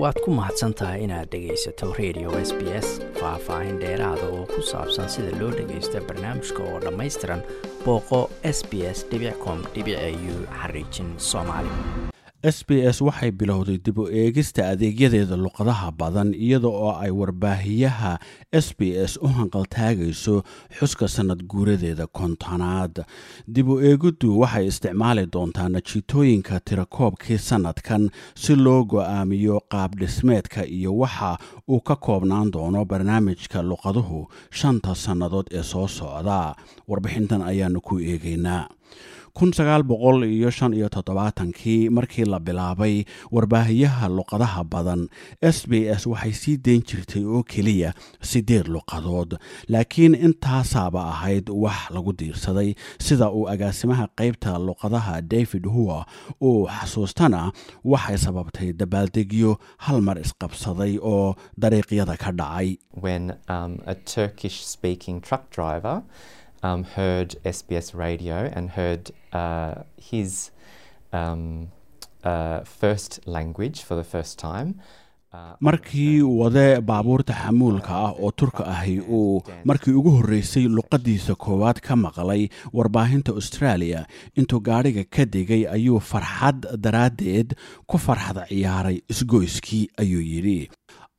waad ku mahadsan tahay inaad dhegaysato radio s b s faah-faahin dheeraada oo ku saabsan sida loo dhagaysto barnaamijka oo dhammaystiran booqo s b s com u xariijin soomaali s b s waxay bilowday dib u eegista adeegyadeeda luqadaha badan iyada oo ay warbaahiyaha s b s u hanqaltaagayso xuska sannad guuradeeda kontonaad. Dib u eegiddu waxay isticmaali doontaa najiitooyinka tirakoobkii sannadkan si loo go'aamiyo qaabdhismeedka iyo waxa uu ka koobnaan doono barnaamijka luqaduhu shanta sannadood ee soo socda. Warbixintan ayaanu ku eegaynaa iyo shan iyo toddobaatankii markii la bilaabay warbaahiyaha luqadaha badan s b s waxay sii dayn jirtay oo keliya siddeed luqadood laakiin intaasaaba ahayd wax lagu diirsaday sida uu agaasimaha qaybta luqadaha david huwa uu xasuustana waxay sababtay dabaaldegyo hal mar isqabsaday oo dariiqyada ka dhacay um, heard SBS radio and heard uh, his um, uh, first language for the first time. markii wade baabuurta xamuulka ah oo turka ahi uu markii ugu horreysay luqaddiisa koowaad ka maqlay warbaahinta australia intuu gaadhiga ka degay ayuu farxad daraaddeed ku farxad ciyaaray isgoyskii ayuu yidhi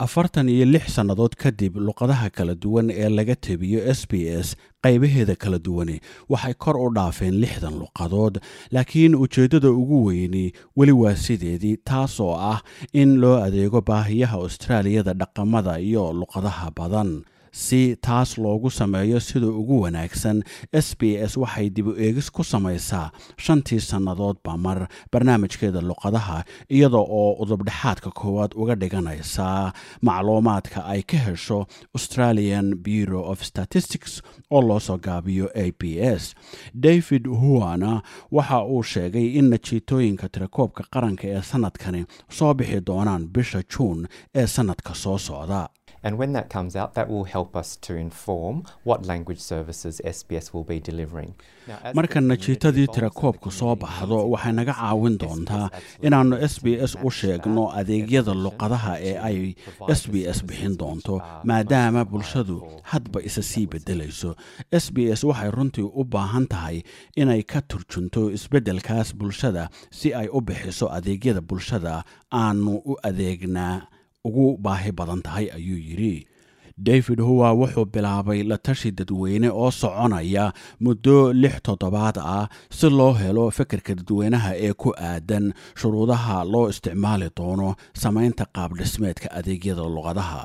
afartan iyo lix sannadood kadib luqadaha kala duwan ee laga tebiyo s b s qaybaheeda kala duwani waxay kor u dhaafeen lixdan luqadood. Laakiin ujeeddada ugu weyni weli waa sideedii taasoo ah in loo adeego baahiyaha austraaliyada dhaqamada iyo luqadaha badan si taas loogu sameeyo sida ugu wanaagsan. S b s waxay dib u eegis ku samaysaa shantii sannadoodba mar barnaamijkeeda luqadaha iyada oo udubdhexaadka koowaad uga dhiganaysaa. Macluumaadka ay ka hesho australian bureau of statistics oo loo soo gaabiyo a b s. David huwana waxa uu sheegay in najiitooyinka tirakoobka qaranka ee sannadkani soo bixi doonaan bisha juun ee sannadka soo socda And when that comes out, that will help us to inform what language services SBS will be delivering. marka najiitadii tirakoobku soo baxdo waxay naga caawin doontaa inaannu s b s u sheegno adeegyada luqadaha ee ay s b s bixin doonto maadaama bulshadu hadba isa sii beddelayso. s b s waxay runtii u baahan tahay inay ka turjunto isbeddelkaas bulshada si ay u bixiso adeegyada bulshada aanu u adeegnaa ugu baahi badan tahay ayuu yidhi david huwa wuxuu bilaabay la tashi dadweyne oo soconaya muddo lix toddobaad ah si loo helo fikirka dadweynaha ee ku aadan shuruudaha loo isticmaali doono samaynta qaabdhismeedka adeegyada luqadaha.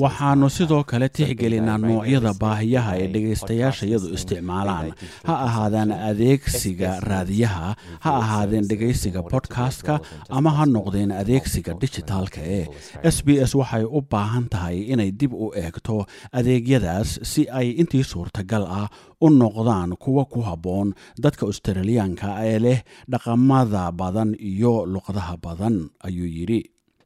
Waxaannu sidoo kale tixgelinaa noocyada baahiyaha ee dhegaystayaashayadu isticmaalaan. ha ahaadaan adeegsiga raadiyaha ha ahaadeen dhegaysiga bodkastka ama ha noqdeen adeegsiga dijitaalka ee s b s waxay u baahan tahay inay dib u eegto adeegyadaas si ay intii suurtagal ah u noqdaan kuwa ku habboon dadka australiyaanka ee leh dhaqamada badan iyo luqadaha badan ayuu yidhi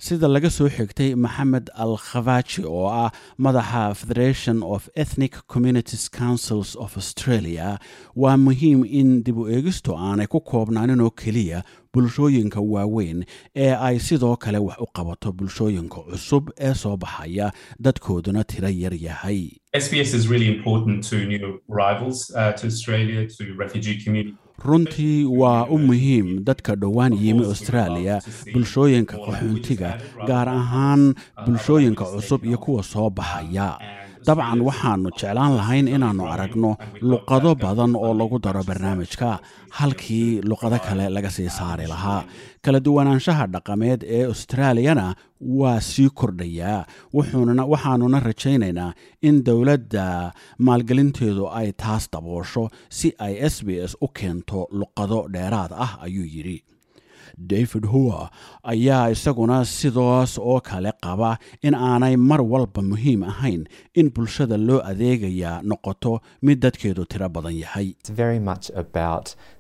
sida laga soo xigtay maxamed al khafaji oo ah madaxa federation of ethnic communities councils of australia waa muhiim in dib u eegistu aanay ku koobnaanin oo keliya bulshooyinka waaweyn ee ay sidoo kale wax u qabato bulshooyinka cusub ee soo baxaya dadkooduna tiro yar yahay runtii waa u muhiim dadka dhowaan yimi australia bulshooyinka qaxoontiga gaar ahaan bulshooyinka cusub iyo kuwa soo baxaya dabcan waxaannu jeclaan lahayn inaannu aragno luqado badan oo lagu daro barnaamijka halkii luqado kale laga sii saari lahaa. Kala duwanaanshaha dhaqameed ee australiyana waa sii kordhayaa waxaanuna rajaynaynaa in dowladda maalgelinteedu ay taas daboosho si ay s b s u keento luqado dheeraad ah ayuu yidhi david huwa ayaa isaguna sidaas oo kale qaba in aanay mar walba muhiim ahayn in bulshada loo adeegayaa noqoto mid dadkeedu tiro badan yahay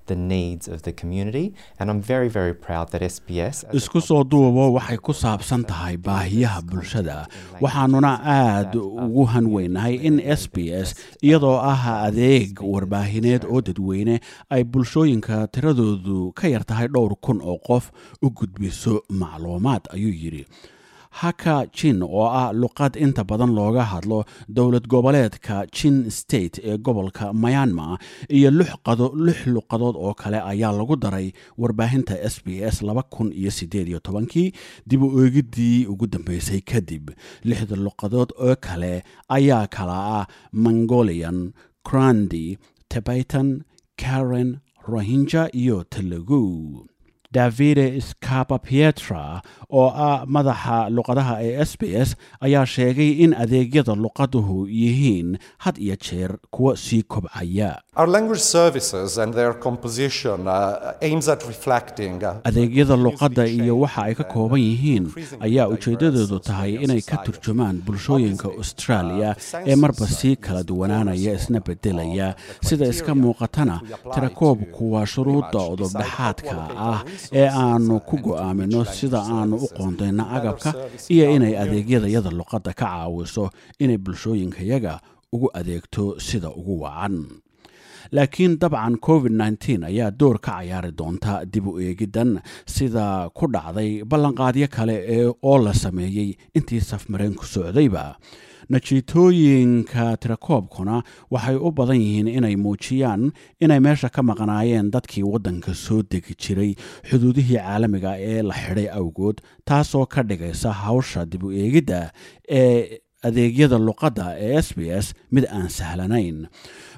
the needs of the community. And I'm very, very proud that SBS. isku soo duubo waxay ku saabsan tahay baahiyaha bulshada waxaanuna aad ugu hanweynahay in s b s iyadoo ah adeeg warbaahineed oo dadweyne ay bulshooyinka tiradoodu ka yar tahay dhowr kun oo qof u gudbiso macluumaad ayuu yidhi haka jin oo ah luqad inta badan looga hadlo dowlad goboleedka jin state ee gobolka myanmar iyo lix luqadood oo kale ayaa lagu daray warbaahinta s b s kii dib u eegidii ugu dambeysay kadib. Lixda luqadood oo kale ayaa kala ah mongolian crandi tebaitan karen rohinja iyo telugu davide scapa pietra oo ah madaxa luqadaha ee s b s ayaa sheegay in adeegyada luqaduhu yihiin had iyo jeer kuwa sii kobcaya. Uh, uh, adeegyada luqadda iyo waxa ay ka kooban yihiin ayaa ujeeddadoodu tahay inay ka turjumaan bulshooyinka australia ee marba sii kala duwanaanaya isna beddelaya. sida iska muuqatana tirakoobku waa shuruudda udubdhexaadka ah ee aanu ku go'aamino sida aanu u qoondayno agabka iyo inay adeegyadayada luqadda ka caawiso inay bulshooyinkayaga ugu adeegto sida ugu wacan. Laakiin dabcan covid nteen ayaa door ka cayaari doonta dib u eegiddan sida ku dhacday ballanqaadyo kale oo la sameeyey intii safmareenku socdayba najiitooyinka tirakoobkuna waxay u badan yihiin inay muujiyaan inay meesha ka maqnaayeen dadkii waddanka soo degi jiray xuduudihii caalamiga ee la xidhay awgood taasoo ka dhigaysa hawsha dib u eegidda ee adeegyada luqadda ee s b s mid aan sahlanayn.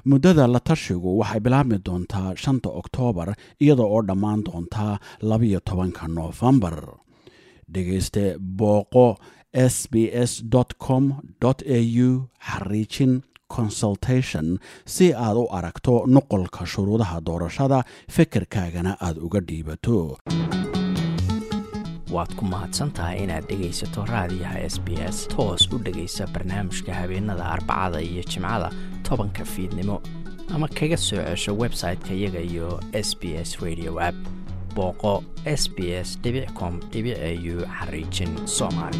Muddada la tashigu waxay bilaabmi doontaa shanta oktoobar iyada oo dhammaan doontaa labayo tobanka noofembar dhegayste booqo s b s com au xariijin consultation si aad u aragto nuqolka shuruudaha doorashada fekerkaagana aad uga dhiibato. Waad ku mahadsantahay inaad dhegaysato raadiyaha s b s toos u dhegaysa barnaamijka habeenada arbacada iyo jimcada tobanka fiidnimo ama kaga soo cesho website-ka iyaga iyo s b s radio app. Booqo s b s com au xariijin soomaali